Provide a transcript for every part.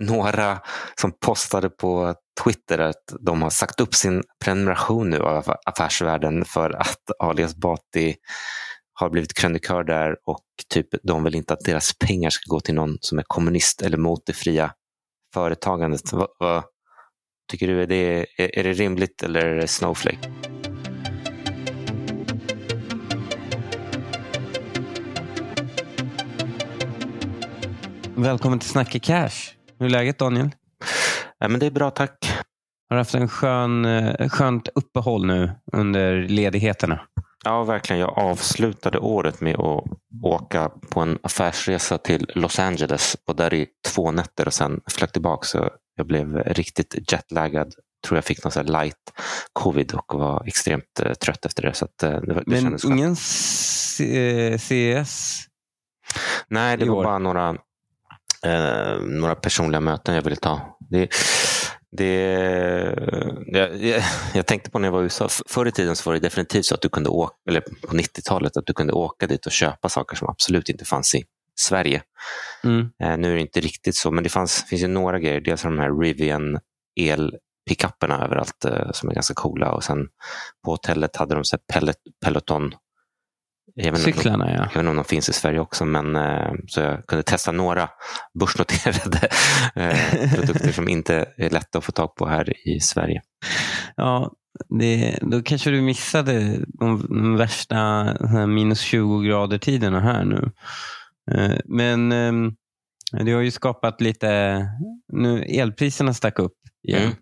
några som postade på Twitter att de har sagt upp sin prenumeration nu av Affärsvärlden för att Ali Esbati har blivit krönikör där och typ de vill inte att deras pengar ska gå till någon som är kommunist eller mot det fria företagandet. Vad, vad tycker du? Är det, är, är det rimligt eller är det snowflake? Välkommen till Snacka Cash. Hur är läget Daniel? Ja, men det är bra, tack. Har du haft en skön, eh, skönt uppehåll nu under ledigheterna? Ja, verkligen. Jag avslutade året med att åka på en affärsresa till Los Angeles och där i två nätter och sen flög tillbaka. Så jag blev riktigt jetlaggad. Tror jag fick någon light covid och var extremt uh, trött efter det. Så uh, det, det Men ingen CS? Nej, det var bara några, uh, några personliga möten jag ville ta. Det, det, jag, jag, tänkte på när jag var i USA, förr i tiden så var det definitivt så att du kunde åka, eller på 90-talet, att du kunde åka dit och köpa saker som absolut inte fanns i Sverige. Mm. Eh, nu är det inte riktigt så, men det fanns, finns ju några grejer. Dels de här Rivian elpickuperna överallt eh, som är ganska coola och sen på hotellet hade de så pellet, Peloton Cyklarna, ja. Jag vet inte om de finns i Sverige också, men eh, så jag kunde testa några börsnoterade eh, produkter som inte är lätta att få tag på här i Sverige. Ja, det, då kanske du missade de värsta minus 20 grader tiderna här nu. Eh, men ehm, det har ju skapat lite, nu elpriserna stack upp igen. Mm.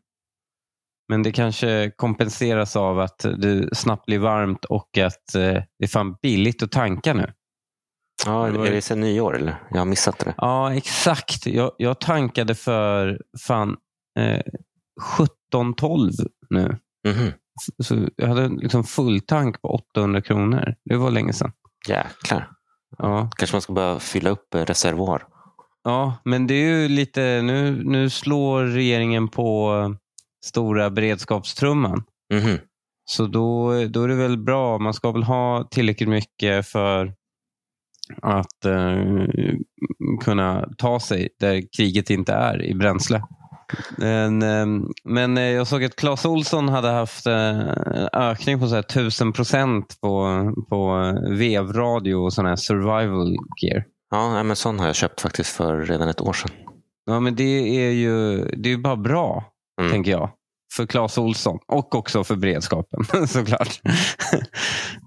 Men det kanske kompenseras av att det snabbt blir varmt och att eh, det är fan billigt att tanka nu. Ja, är det sedan nyår eller? Jag har missat det. Ja, exakt. Jag, jag tankade för fan eh, 17-12 nu. Mm -hmm. så, jag hade liksom full tank på 800 kronor. Det var länge sedan. Jäklar. Ja. Kanske man ska börja fylla upp eh, reservoar. Ja, men det är ju lite, nu, nu slår regeringen på stora beredskapstrumman. Mm. Så då, då är det väl bra. Man ska väl ha tillräckligt mycket för att uh, kunna ta sig där kriget inte är i bränsle. Men, um, men jag såg att Clas Olsson hade haft uh, ökning på så här 1000 procent på, på vevradio och sån här survival gear. Ja, men sån har jag köpt faktiskt för redan ett år sedan. Ja, men det är ju det är bara bra, mm. tänker jag för Clas Olsson och också för beredskapen såklart.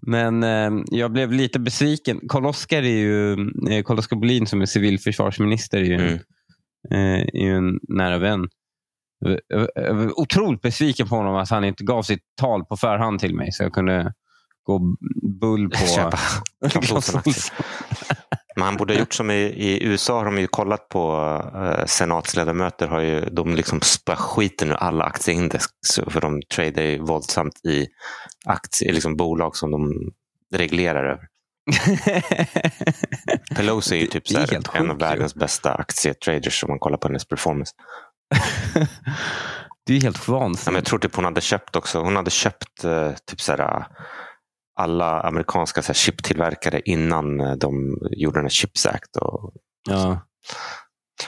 Men eh, jag blev lite besviken. Karl-Oskar är ju, eh, Karl-Oskar Bolin som är civilförsvarsminister är ju, mm. eh, är ju en nära vän. Jag var otroligt besviken på honom att han inte gav sitt tal på förhand till mig så jag kunde gå bull på Köpa. Men han borde ha gjort som i, i USA har de ju kollat på uh, senatsledamöter. Har ju, de liksom spär skiten ur alla aktieindex. För de tradar ju våldsamt i aktier, liksom bolag som de reglerar över. Pelosi är ju typ är en sjuk, av världens bästa aktietraders om man kollar på hennes performance. det är helt vansinnigt. jag tror typ hon hade köpt också. Hon hade köpt uh, typ så här, alla amerikanska så här, chiptillverkare innan eh, de gjorde den här Chips Act. Och, ja.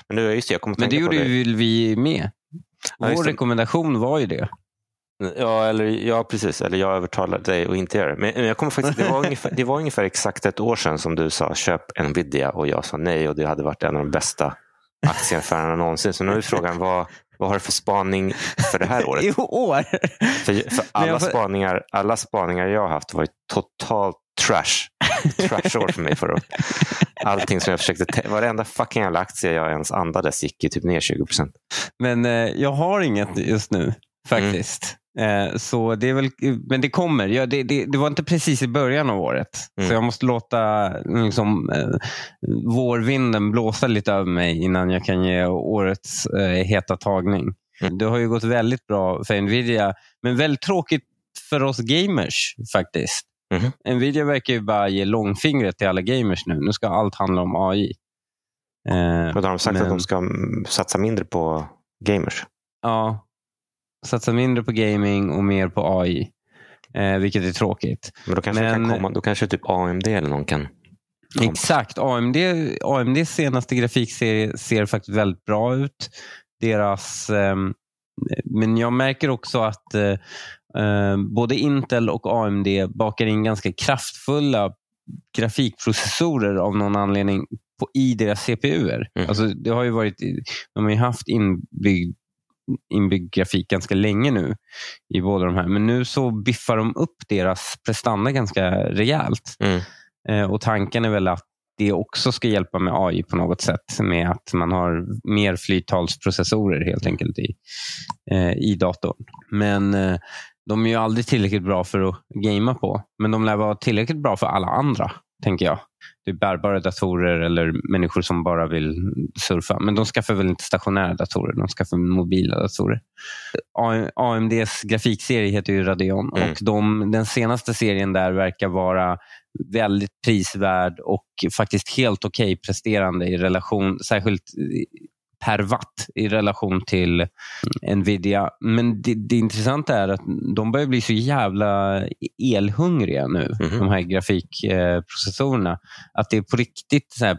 Men, nu, just det, jag kommer Men det gjorde det. ju vi med. Vår ja, rekommendation var ju det. Ja, eller, ja, precis. Eller jag övertalade dig att inte göra det. Men jag kommer faktiskt, det, var ungefär, det var ungefär exakt ett år sedan som du sa köp Nvidia och jag sa nej och det hade varit en av de bästa aktieaffärerna någonsin. Så nu är frågan, vad, vad har du för spaning för det här året? I år? För, för alla, får... spaningar, alla spaningar jag har haft var totalt trash. Trash-år för mig förra året. Allting som jag försökte, varenda fucking jävla aktie jag ens andades gick ju typ ner 20 procent. Men eh, jag har inget just nu faktiskt. Mm. Eh, så det är väl, men det kommer. Ja, det, det, det, var inte precis i början av året. Mm. Så jag måste låta liksom, eh, vårvinden blåsa lite över mig innan jag kan ge årets eh, heta tagning. Mm. Det har ju gått väldigt bra för Nvidia, men väldigt tråkigt för oss gamers faktiskt. Mm. Nvidia verkar ju bara ge långfingret till alla gamers nu. Nu ska allt handla om AI. Eh, men har de sagt men... att de ska satsa mindre på gamers? Ja, Satsa mindre på gaming och mer på AI. Eh, vilket är tråkigt. Men då kanske, Men, kan komma, då kanske typ AMD eller någon kan Exakt. AMD, AMDs senaste grafikserie ser faktiskt väldigt bra ut. Deras, eh, men jag märker också att eh, eh både Intel och AMD bakar in ganska kraftfulla grafikprocessorer av någon anledning på, i deras CPUer. Mm. Alltså, det har ju varit, de har ju haft inbyggd, inbyggd grafik ganska länge nu i båda de här. Men nu så biffar de upp deras prestanda ganska rejält. Mm. Eh, och Tanken är väl att det också ska hjälpa med AI på något sätt. Med att man har mer flyttalsprocessorer helt enkelt i, eh, i datorn. Men eh, de är ju aldrig tillräckligt bra för att gamea på. Men de lär vara tillräckligt bra för alla andra, tänker jag. Det är bärbara datorer eller människor som bara vill surfa. Men de skaffar väl inte stationära datorer, de skaffar mobila datorer. AMDs grafikserie heter ju Radeon mm. och de, den senaste serien där verkar vara väldigt prisvärd och faktiskt helt okej okay presterande i relation, särskilt per watt i relation till Nvidia. Men det, det intressanta är att de börjar bli så jävla elhungriga nu, mm -hmm. de här grafikprocessorerna. Att det är på riktigt så här,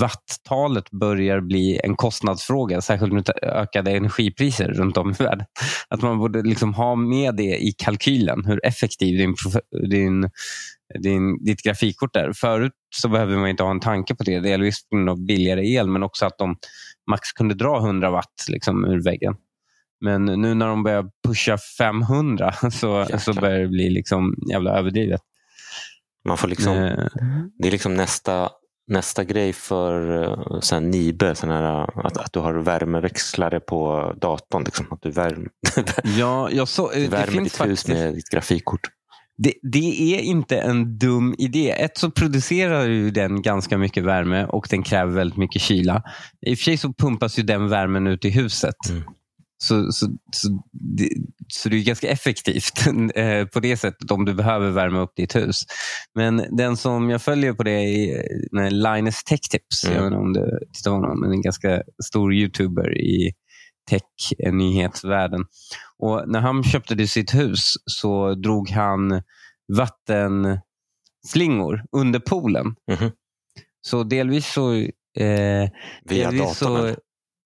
wattalet börjar bli en kostnadsfråga, särskilt med ökade energipriser runt om i världen. Att man borde liksom ha med det i kalkylen, hur effektiv din, din din, ditt grafikkort är. Förut så behövde man inte ha en tanke på det. Delvis på grund av billigare el, men också att de max kunde dra 100 watt liksom, ur väggen. Men nu när de börjar pusha 500 så, så börjar det bli liksom jävla överdrivet. Man får liksom, eh. Det är liksom nästa, nästa grej för uh, sån Nibe, sån här, att, att du har värmeväxlare på datorn. Liksom, att du värm, ja, jag så, värmer det finns ditt faktiskt... hus med ditt grafikkort. Det, det, är inte en dum idé. Ett så producerar ju den ganska mycket värme och den kräver väldigt mycket kyla. I och för sig så pumpas ju den värmen ut i huset. Mm. Så, så, så, det, så det är ganska effektivt eh, på det sättet om du behöver värma upp ditt hus. Men den som jag följer på det är Linus Tech Tips. Mm. Jag vet inte om du tittar på honom, men en ganska stor youtuber i tech-nyhetsvärlden. Och när han köpte sitt hus så drog han vattenslingor under poolen. Mm. Så delvis så... Eh, Via delvis datorn? Så,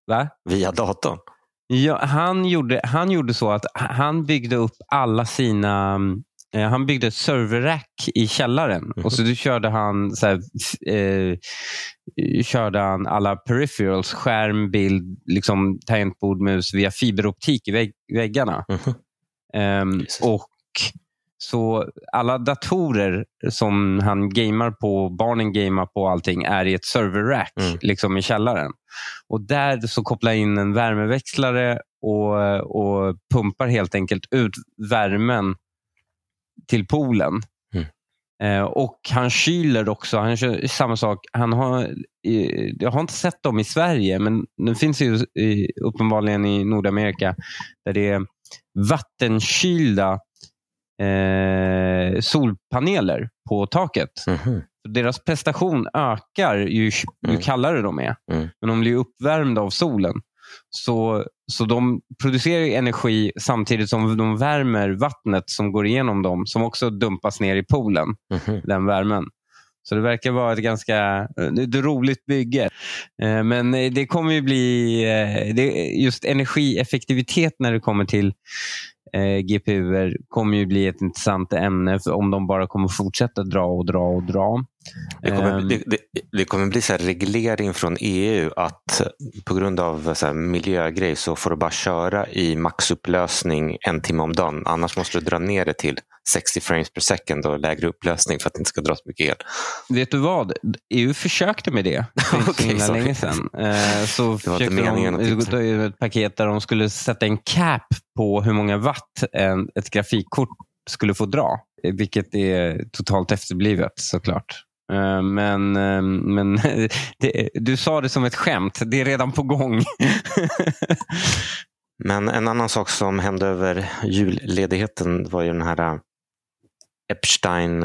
va? Via datorn? Ja, han, gjorde, han gjorde så att han byggde upp alla sina Eh, han byggde ett serverrack i källaren mm. och så då körde han, så här, eh, körde han alla peripherals, skärm, bild, liksom, tangentbord, mus via fiberoptik i vägg, väggarna. Mm. Um, och så alla datorer som han gamar på, barnen gamar på allting är i ett serverrack mm. liksom i källaren. Och där så kopplar jag in en värmeväxlare och, och pumpar helt enkelt ut värmen till poolen. Mm. Eh, och han kyler också. Han kör samma sak. Han har, jag har inte sett dem i Sverige, men de finns ju uppenbarligen i Nordamerika där det är vattenkylda eh, solpaneler på taket. Mm. Deras prestation ökar ju, ju mm. kallare de är. Mm. Men de blir uppvärmda av solen. Så, så de producerar energi samtidigt som de värmer vattnet som går igenom dem, som också dumpas ner i poolen. Mm -hmm. Den värmen. Så det verkar vara ett ganska ett roligt bygge. Eh, men det kommer ju bli eh, just energieffektivitet när det kommer till eh, GPUer kommer ju bli ett intressant ämne om de bara kommer fortsätta dra och dra och dra. Det kommer, um, det, det, det kommer bli så reglering från EU att på grund av så miljögrej så får du bara köra i maxupplösning en timme om dagen. Annars måste du dra ner det till 60 frames per second och lägre upplösning för att det inte ska dra så mycket el. Vet du vad? EU försökte med det för okay, inte så länge sedan. Eh, så det försökte de ta ett paket där de skulle sätta en cap på hur många watt ett grafikkort skulle få dra. Vilket är totalt efterblivet såklart. Eh, men, eh, men det, du sa det som ett skämt. Det är redan på gång. men en annan sak som hände över julledigheten var ju den här Epstein,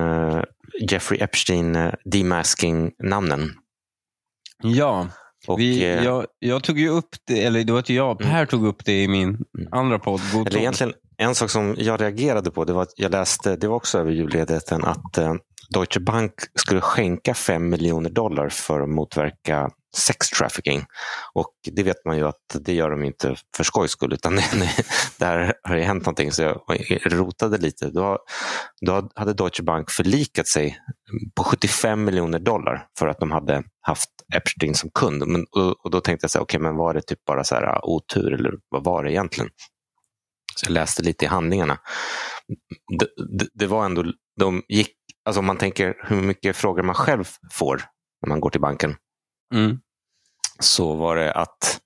Jeffrey Epstein demasking-namnen. Ja, och, vi, jag, jag, tog ju upp det, eller det var inte jag, mm. Per tog upp det i min mm. andra podd. Eller egentligen, en sak som jag reagerade på, det var att jag läste, det var också över julledigheten, att eh, Deutsche Bank skulle skänka 5 miljoner dollar för att motverka sex trafficking. Och det vet man ju att det gör de inte för skojs skull, utan där har det hänt någonting. Så jag rotade lite. Då, då hade Deutsche Bank förlikat sig på 75 miljoner dollar för att de hade haft Epstein som kund. Men, och, och då tänkte jag, så här, okay, men var det typ bara så här, ah, otur eller vad var det egentligen? Så jag läste lite i handlingarna. Det, det, det var ändå, de gick, alltså om man tänker hur mycket frågor man själv får när man går till banken. Mm. Så var det att,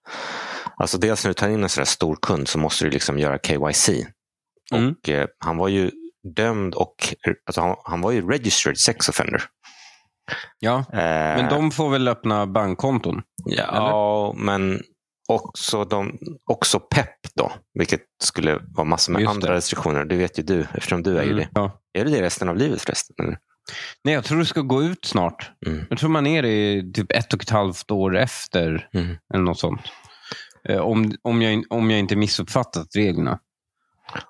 alltså dels när du tar in en sån stor kund så måste du liksom göra KYC. Mm. Och eh, han var ju dömd och alltså han, han, var ju registered sex offender. Ja, eh, men de får väl öppna bankkonton? Ja, eller? men också, de, också PEP då, vilket skulle vara massor med Just andra det. restriktioner. Det vet ju du eftersom du är mm, ju det. Ja. Är det det resten av livet förresten? Eller? Nej, jag tror det ska gå ut snart. Mm. Jag tror man är det typ ett och ett halvt år efter. Mm. Eller något sånt. Eh, om, om, jag, om jag inte missuppfattat reglerna.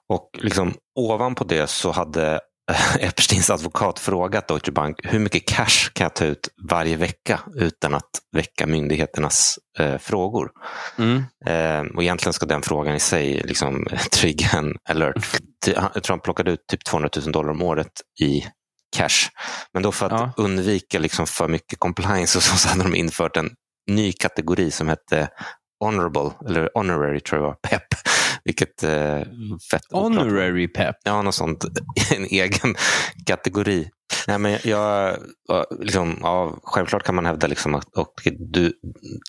Och liksom, ovanpå det så hade Epsteins advokat frågat Deutsche Bank hur mycket cash kan jag ta ut varje vecka utan att väcka myndigheternas eh, frågor. Mm. Eh, och egentligen ska den frågan i sig liksom, trigga en alert. Jag tror han plockade ut typ 200 000 dollar om året i cash. Men då för att ja. undvika liksom för mycket compliance och så, så hade de infört en ny kategori som hette honorable, eller honorary tror jag var, PEP. Vilket eh, fett Honorary PEP? Ja, något sånt. En egen kategori. Nej, men jag, liksom, ja, självklart kan man hävda liksom att du,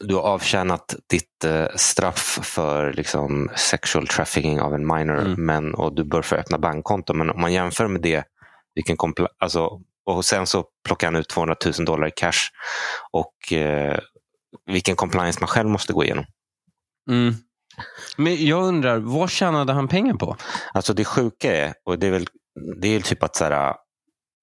du har avtjänat ditt eh, straff för liksom, sexual trafficking av en minor mm. men, och du bör få öppna bankkonto. Men om man jämför med det vilken alltså, och sen så plockar han ut 200 000 dollar i cash och eh, vilken compliance man själv måste gå igenom. Mm. Men jag undrar, vad tjänade han pengar på? Alltså det sjuka är, och det är väl det är typ att så här,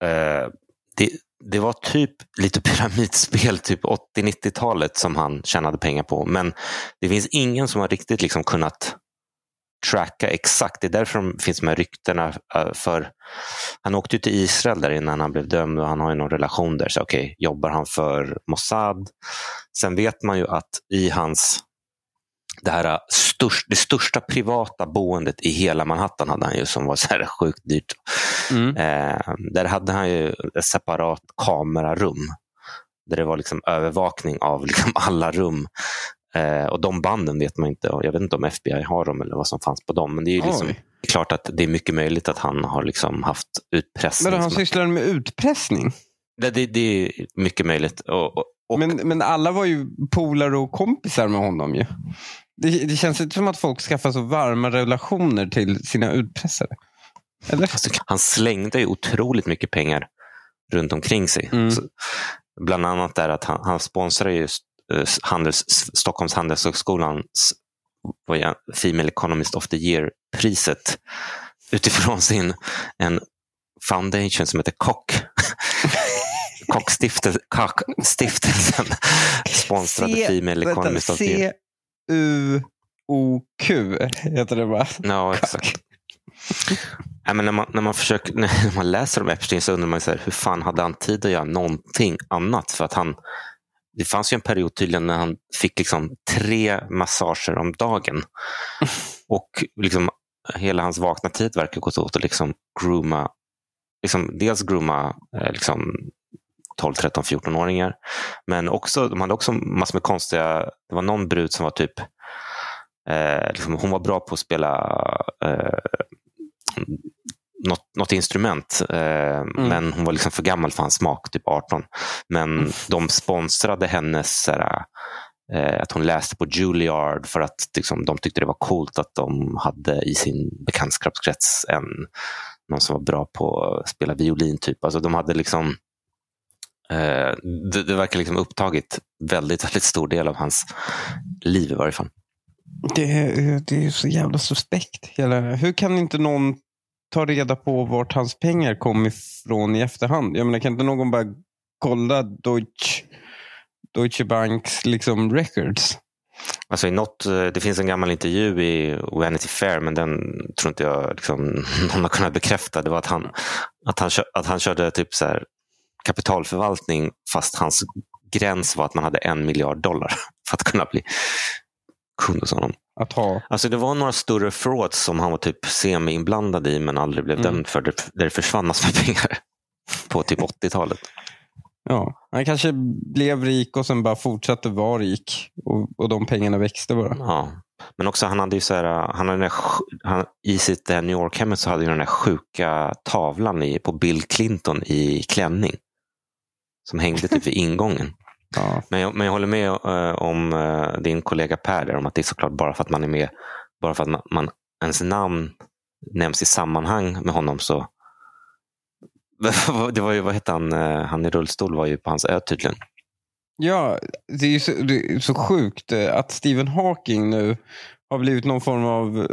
eh, det, det var typ lite pyramidspel, typ 80-90-talet som han tjänade pengar på. Men det finns ingen som har riktigt liksom kunnat tracka exakt. Det är därför de finns med ryktena. Eh, för Han åkte till Israel där innan han blev dömd och han har ju någon relation där. Så okay, jobbar han för Mossad? Sen vet man ju att i hans det, här störst, det största privata boendet i hela Manhattan hade han ju som var så här sjukt dyrt. Mm. Eh, där hade han ju ett separat kamerarum där det var liksom övervakning av liksom alla rum. Eh, och de banden vet man inte. Jag vet inte om FBI har dem eller vad som fanns på dem. Men det är liksom klart att det är mycket möjligt att han har liksom haft utpressning. Men han sysslar med utpressning? Det, det, det är mycket möjligt. Och, och, men, men alla var ju polare och kompisar med honom ju. Det, det känns inte som att folk skaffar så varma relationer till sina utpressare. Alltså, han slängde ju otroligt mycket pengar runt omkring sig. Mm. Så, bland annat där att han, han sponsrar just Eh, handels, Stockholms handelshögskolans Female Economist of the Year-priset utifrån sin en foundation som heter Kock. Kock-stiftelsen sponsrade C, Female Economist of the Year. C-U-O-Q heter det bara. Ja, exakt. Ja, men när, man, när, man försöker, när man läser om Epstein så undrar man så här, hur fan hade han tid att göra någonting annat? För att han det fanns ju en period tydligen när han fick liksom tre massager om dagen. Och liksom hela hans vakna tid verkar gått åt att liksom grooma, liksom dels grooma eh, liksom 12, 13, 14-åringar. Men också, de hade också massor med konstiga, det var någon brud som var typ, eh, liksom, hon var bra på att spela eh, något, något instrument. Eh, mm. Men hon var liksom för gammal för hans smak, typ 18. Men mm. de sponsrade hennes såhär, eh, att hon läste på Juilliard för att liksom, de tyckte det var coolt att de hade i sin bekantskapskrets en, någon som var bra på att spela violin. typ. Alltså, de hade liksom eh, det, det verkar liksom upptagit väldigt, väldigt stor del av hans liv i varje fall. Det, det är så jävla suspekt. Hur kan inte någon ta reda på vart hans pengar kom ifrån i efterhand? Jag menar, kan inte någon bara kolla Deutsche, Deutsche Banks liksom records? Alltså i något, eh, det finns en gammal intervju i Vanity Fair, men den tror inte jag liksom, någon har kunnat bekräfta. Det var att han, att han, att han körde typ så här, kapitalförvaltning fast hans gräns var att man hade en miljard dollar för att kunna bli kund hos honom. Att ha. Alltså det var några större frauds som han var typ semi-inblandad i men aldrig blev mm. dömd för. Där det försvann massor med pengar på typ 80-talet. Ja, han kanske blev rik och sen bara fortsatte vara rik och, och de pengarna växte bara. Ja. Men också han hade ju så här, han hade han, i sitt New York-hemmet så hade han den där sjuka tavlan i, på Bill Clinton i klänning. Som hängde typ vid ingången. Ja. Men, jag, men jag håller med uh, om uh, din kollega Per där, om att det är såklart bara för att man är med, bara för att man, man ens namn nämns i sammanhang med honom så det var ju, vad hette han, uh, han i rullstol var ju på hans ö tydligen. Ja, det är ju så, är så sjukt att Stephen Hawking nu har blivit någon form av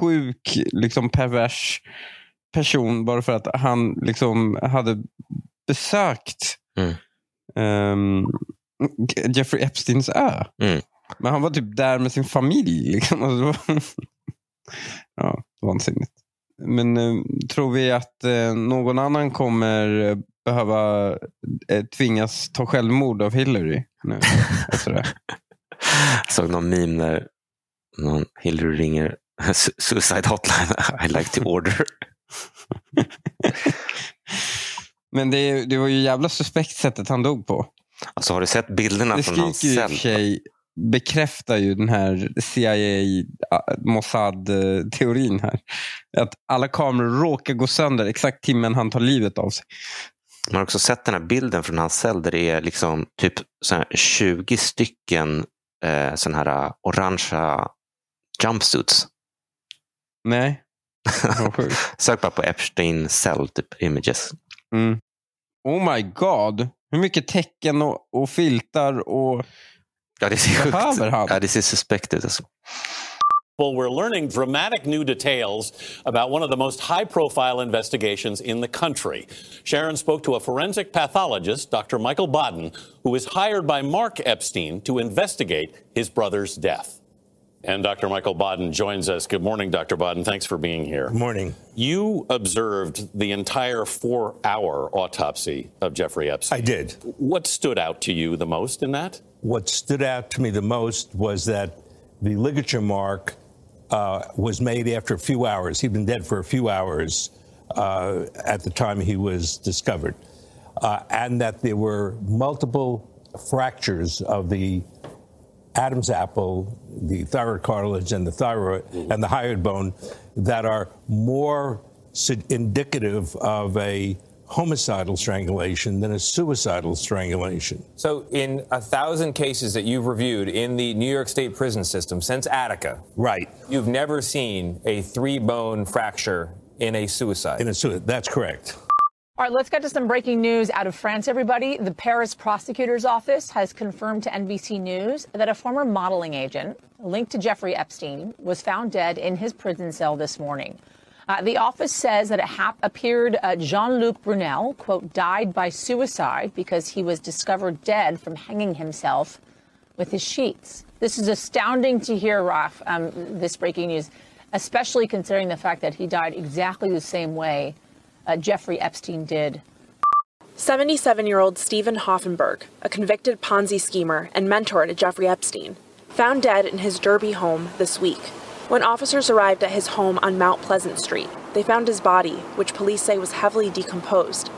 sjuk, liksom pervers person bara för att han liksom hade besökt mm um, Jeffrey Epsteins ö. Mm. Men han var typ där med sin familj. Liksom. Alltså, ja, vansinnigt. Men uh, tror vi att uh, någon annan kommer behöva uh, tvingas ta självmord av Hillary? Nu, efter det? Jag såg någon meme där någon Hillary ringer Suicide Hotline I like to order. Men det, det var ju jävla suspekt sättet han dog på. Alltså har du sett bilderna det från hans cell? Sig bekräftar ju den här CIA Mossad-teorin här. Att alla kameror råkar gå sönder exakt timmen han tar livet av sig. Man har också sett den här bilden från hans cell där det är liksom typ 20 stycken eh, sån här uh, orangea jumpsuits. Nej. Sök bara på Epstein cell typ images. Mm. Oh my god. Hur mycket tecken och, och filtar och ja, det ser behöver han? Ja, det ser suspekt ut. Alltså. Well, we're learning dramatic new details about one of the most high profile investigations in the country. Sharon spoke to a forensic pathologist, Dr. Michael Bodden, who was hired by Mark Epstein to investigate his brother's death. And Dr. Michael Bodden joins us. Good morning, Dr. Bodden. Thanks for being here. Good morning. You observed the entire four hour autopsy of Jeffrey Epstein. I did. What stood out to you the most in that? What stood out to me the most was that the ligature mark uh, was made after a few hours. He'd been dead for a few hours uh, at the time he was discovered, uh, and that there were multiple fractures of the Adam's apple, the thyroid cartilage, and the thyroid and the hyoid bone that are more indicative of a homicidal strangulation than a suicidal strangulation. So, in a thousand cases that you've reviewed in the New York State prison system since Attica, right, you've never seen a three bone fracture in a suicide. In a suicide, that's correct. All right, let's get to some breaking news out of France, everybody. The Paris prosecutor's office has confirmed to NBC News that a former modeling agent linked to Jeffrey Epstein was found dead in his prison cell this morning. Uh, the office says that it appeared uh, Jean Luc Brunel, quote, died by suicide because he was discovered dead from hanging himself with his sheets. This is astounding to hear, Raf, um, this breaking news, especially considering the fact that he died exactly the same way uh, Jeffrey Epstein did. 77 year old Stephen Hoffenberg, a convicted Ponzi schemer and mentor to Jeffrey Epstein, found dead in his Derby home this week. When officers arrived at his home on Mount Pleasant Street, they found his body, which police say was heavily decomposed.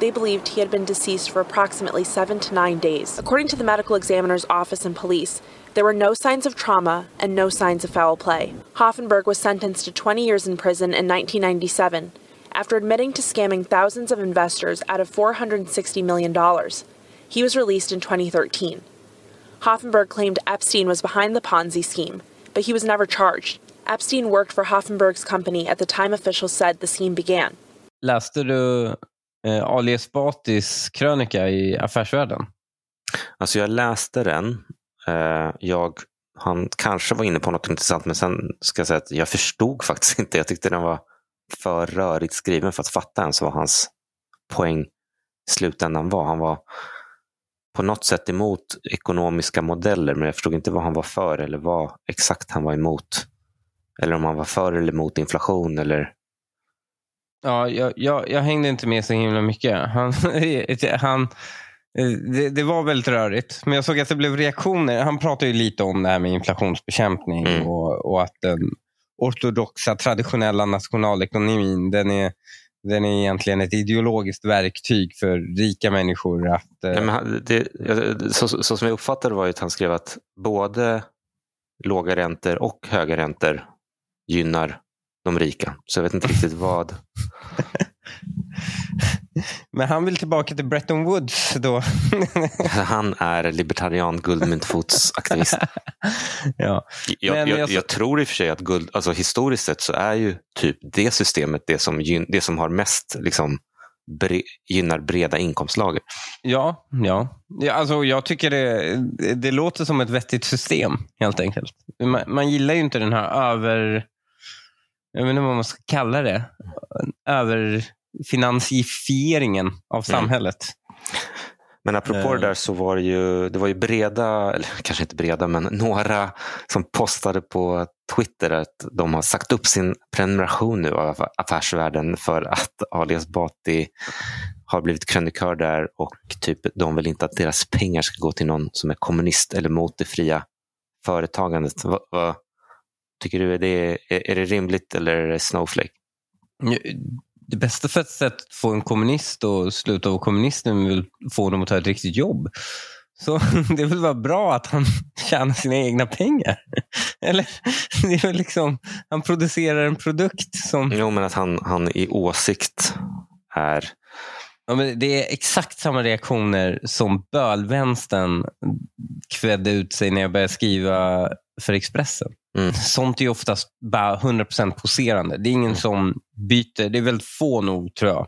They believed he had been deceased for approximately seven to nine days. According to the medical examiner's office and police, there were no signs of trauma and no signs of foul play. Hoffenberg was sentenced to 20 years in prison in 1997 after admitting to scamming thousands of investors out of $460 million. He was released in 2013. Hoffenberg claimed Epstein was behind the Ponzi scheme, but he was never charged. Epstein worked for Hoffenberg's company at the time officials said the scheme began. Läste du eh, Ali Esbatis krönika i Affärsvärlden? Alltså jag läste den. Eh, jag, han kanske var inne på något intressant men sen ska jag säga att jag förstod faktiskt inte. Jag tyckte den var för rörigt skriven för att fatta ens vad hans poäng i slutändan var. Han var på något sätt emot ekonomiska modeller, men jag förstod inte vad han var för eller vad exakt han var emot. Eller om han var för eller emot inflation eller Ja, jag, jag, jag hängde inte med så himla mycket. Han, han, det, det, var väldigt rörigt, men jag såg att det blev reaktioner. Han pratade ju lite om det här med inflationsbekämpning mm. och, och, att den ortodoxa traditionella nationalekonomin, den är, den är egentligen ett ideologiskt verktyg för rika människor. Att, Nej, men det, så, så som jag uppfattade det var att han skrev att både låga räntor och höga räntor gynnar de rika. Så jag vet inte riktigt vad. Men han vill tillbaka till Bretton Woods då? han är libertarian guldmyntfotsaktivist. ja. jag, jag, jag, tror i och för sig att guld, alltså historiskt sett så är ju typ det systemet det som, det som har mest liksom, bre, gynnar breda inkomstlager. Ja, ja. ja alltså, jag tycker det, det låter som ett vettigt system helt enkelt. Man, man gillar ju inte den här över jag vet inte vad man ska kalla det, överfinansifieringen av mm. samhället. Mm. Men apropå det där eh. så var det ju, det var ju breda, eller kanske inte breda, men några som postade på Twitter att de har sagt upp sin prenumeration nu av Affärsvärlden för att Ali Esbati har blivit krönikör där och typ de vill inte att deras pengar ska gå till någon som är kommunist eller mot det fria företagandet. Va, va, Tycker du är det, är det rimligt eller är det snowflake? Det bästa för att få en kommunist att sluta vara kommunist är väl få dem att ta ett riktigt jobb. Så det är väl bara bra att han tjänar sina egna pengar. Eller, det är väl liksom, han producerar en produkt som... Jo, men att han, han i åsikt är... Ja, men det är exakt samma reaktioner som bölvänstern kvädde ut sig när jag började skriva för Expressen. Mm. Sånt är oftast bara 100% poserande. Det är ingen mm. som byter. Det är väldigt få nog, tror jag.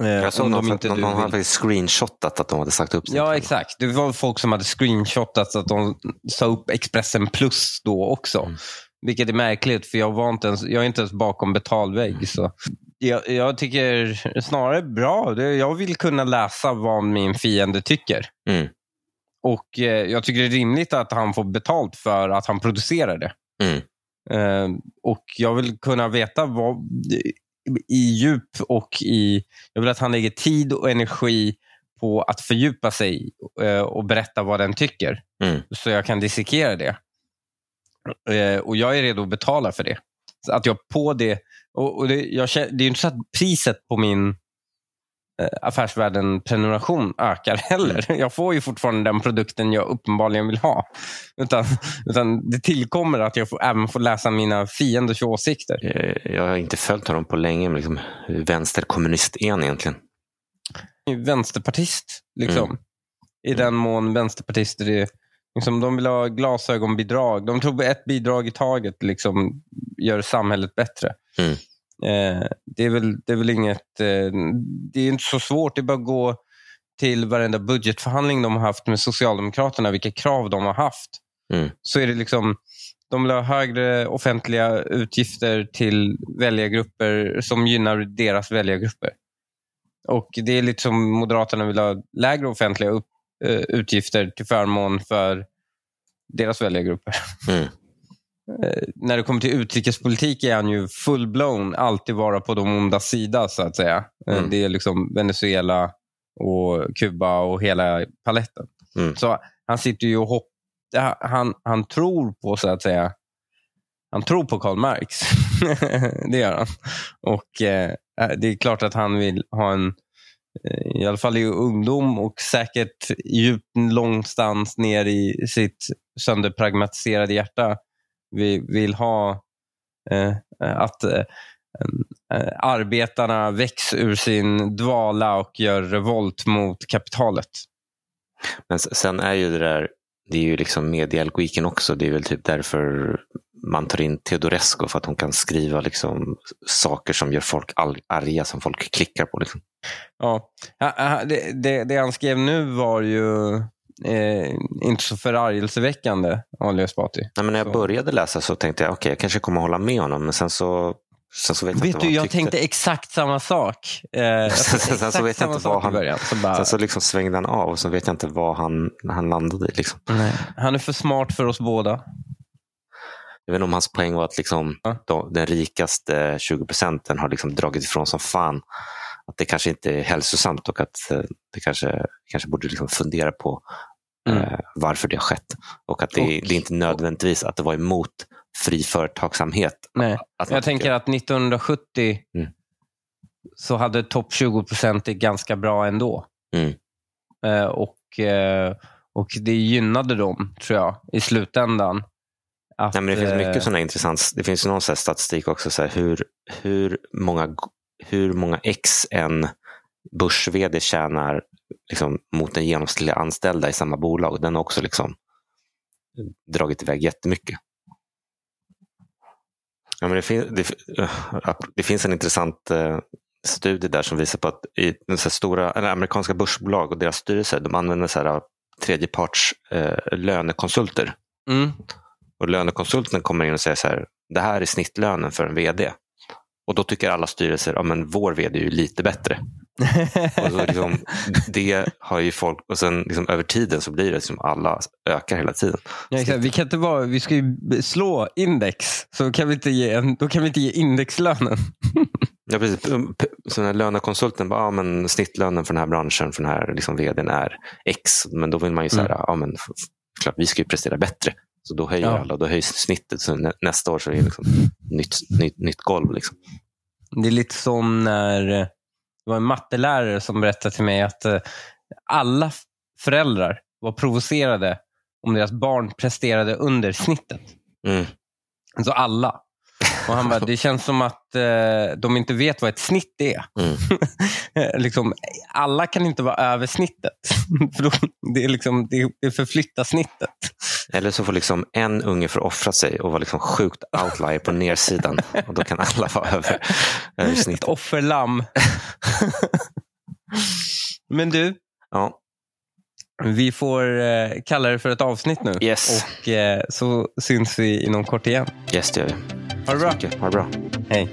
Eh, jag såg någon, inte någon, någon hade screenshotat att de hade sagt upp sig. Ja, exakt. Det var folk som hade screenshotat att de sa upp Expressen Plus då också. Mm. Vilket är märkligt, för jag, var inte ens, jag är inte ens bakom betalvägg. Mm. Så. Jag, jag, tycker snarare bra. Jag vill kunna läsa vad min fiende tycker. Mm. Och eh, Jag tycker det är rimligt att han får betalt för att han producerar det. Mm. Eh, och Jag vill kunna veta vad, i djup och i... Jag vill att han lägger tid och energi på att fördjupa sig eh, och berätta vad den tycker. Mm. Så jag kan dissekera det. Eh, och Jag är redo att betala för det. Så att jag på det... Och, och det, jag, det är inte så att priset på min affärsvärlden-prenumeration ökar heller. Mm. Jag får ju fortfarande den produkten jag uppenbarligen vill ha. Utan, utan det tillkommer att jag får, även får läsa mina fienders åsikter. Eh, jag har inte följt honom på länge. Men liksom, vänsterkommunist är han egentligen? Vänsterpartist, liksom. Mm. I den mån vänsterpartister är Liksom, de vill ha glasögonbidrag. De tror ett bidrag i taget liksom, gör samhället bättre. Mm. Eh, det, är väl, det är väl inget... Eh, det är inte så svårt. Det är bara att gå till varenda budgetförhandling de har haft med Socialdemokraterna, vilka krav de har haft. Mm. Så är det liksom... De vill ha högre offentliga utgifter till väljargrupper som gynnar deras väljargrupper. Och Det är lite som Moderaterna vill ha lägre offentliga upp, uh, utgifter till förmån för deras väljargrupper. Mm. Eh, när det kommer till utrikespolitik är han ju full-blown, alltid vara på de onda sida så att säga. Eh, mm. Det är liksom Venezuela och Kuba och hela paletten. Mm. Så han sitter ju och hopp, han, han tror på så att säga, han tror på Karl Marx. det gör han. Och eh, Det är klart att han vill ha en, eh, i alla fall i ungdom och säkert djupt någonstans ner i sitt sönderpragmatiserade hjärta vi vill ha eh, att eh, eh, arbetarna väcks ur sin dvala och gör revolt mot kapitalet. Men sen är ju det där, det är ju liksom mediealgoiken också. Det är väl typ därför man tar in Teodorescu för att hon kan skriva liksom saker som gör folk arga som folk klickar på. Liksom. Ja, det, det, det han skrev nu var ju eh, inte så förargelseväckande, Ali Esbati. Nej, men när jag så. började läsa så tänkte jag okej, okay, jag kanske kommer hålla med honom. Men sen så Sen så vet vet jag du, jag tänkte exakt samma sak. Eh, sen så vet jag inte vad han... Början, så bara... Sen så liksom svängde han av och så vet jag inte vad han, han landade i. Liksom. Nej, han är för smart för oss båda. Jag vet inte om hans poäng var att liksom, ja. de, den rikaste 20 procenten har liksom dragit ifrån som fan. Att det kanske inte är hälsosamt och att eh, det kanske, kanske borde liksom fundera på mm. eh, varför det har skett. Och att det, och, det är inte nödvändigtvis att det var emot fri företagsamhet. Nej. jag tänker att 1970 mm. så hade topp 20 procent det ganska bra ändå. Mm. Eh, och, eh, och det gynnade dem, tror jag, i slutändan. Att, Nej, men det finns mycket eh, sådana intressant. Det finns någon statistik också, så här, hur, hur, många, hur många x en börs tjänar liksom, mot den genomsnittliga anställda i samma bolag. Den har också liksom dragit iväg jättemycket. Ja, men det, fin det, det finns en intressant eh, studie där som visar på att i så stora, eller amerikanska börsbolag och deras styrelser de använder så här, tredjeparts eh, lönekonsulter. Mm. Och lönekonsulten kommer in och säger så här, det här är snittlönen för en vd. Och då tycker alla styrelser, ja men vår vd är ju lite bättre. och så liksom, det har ju folk, och sen liksom, över tiden så blir det liksom alla ökar hela tiden. Ja, exakt. Vi, kan inte vara, vi ska ju slå index, så kan vi inte ge en, då kan vi inte ge indexlönen. ja, precis. Så när lönekonsulten bara, ja, men snittlönen för den här branschen, för den här liksom, vdn är X. Men då vill man ju säga, mm. ja men klart vi ska ju prestera bättre. Så då höjer ja. alla, då höjs snittet. Så nä, nästa år så är det liksom nytt, nytt, nytt golv. Liksom. Det är lite som när det var en mattelärare som berättade till mig att eh, alla föräldrar var provocerade om deras barn presterade under snittet. Mm. Alltså alla. Och han bara, det känns som att eh, de inte vet vad ett snitt är. Mm. liksom, alla kan inte vara över snittet. För då, det, är liksom, det, det förflyttar snittet. Eller så får liksom en unge för offra sig och vara liksom sjukt outlier på nersidan. Och då kan alla vara över, över snittet. Ett offerlamm. Men du, ja. vi får eh, kalla det för ett avsnitt nu. Yes. Och eh, så syns vi inom kort igen. Yes, det gör vi. Ha det bra. Ha det bra. Hej.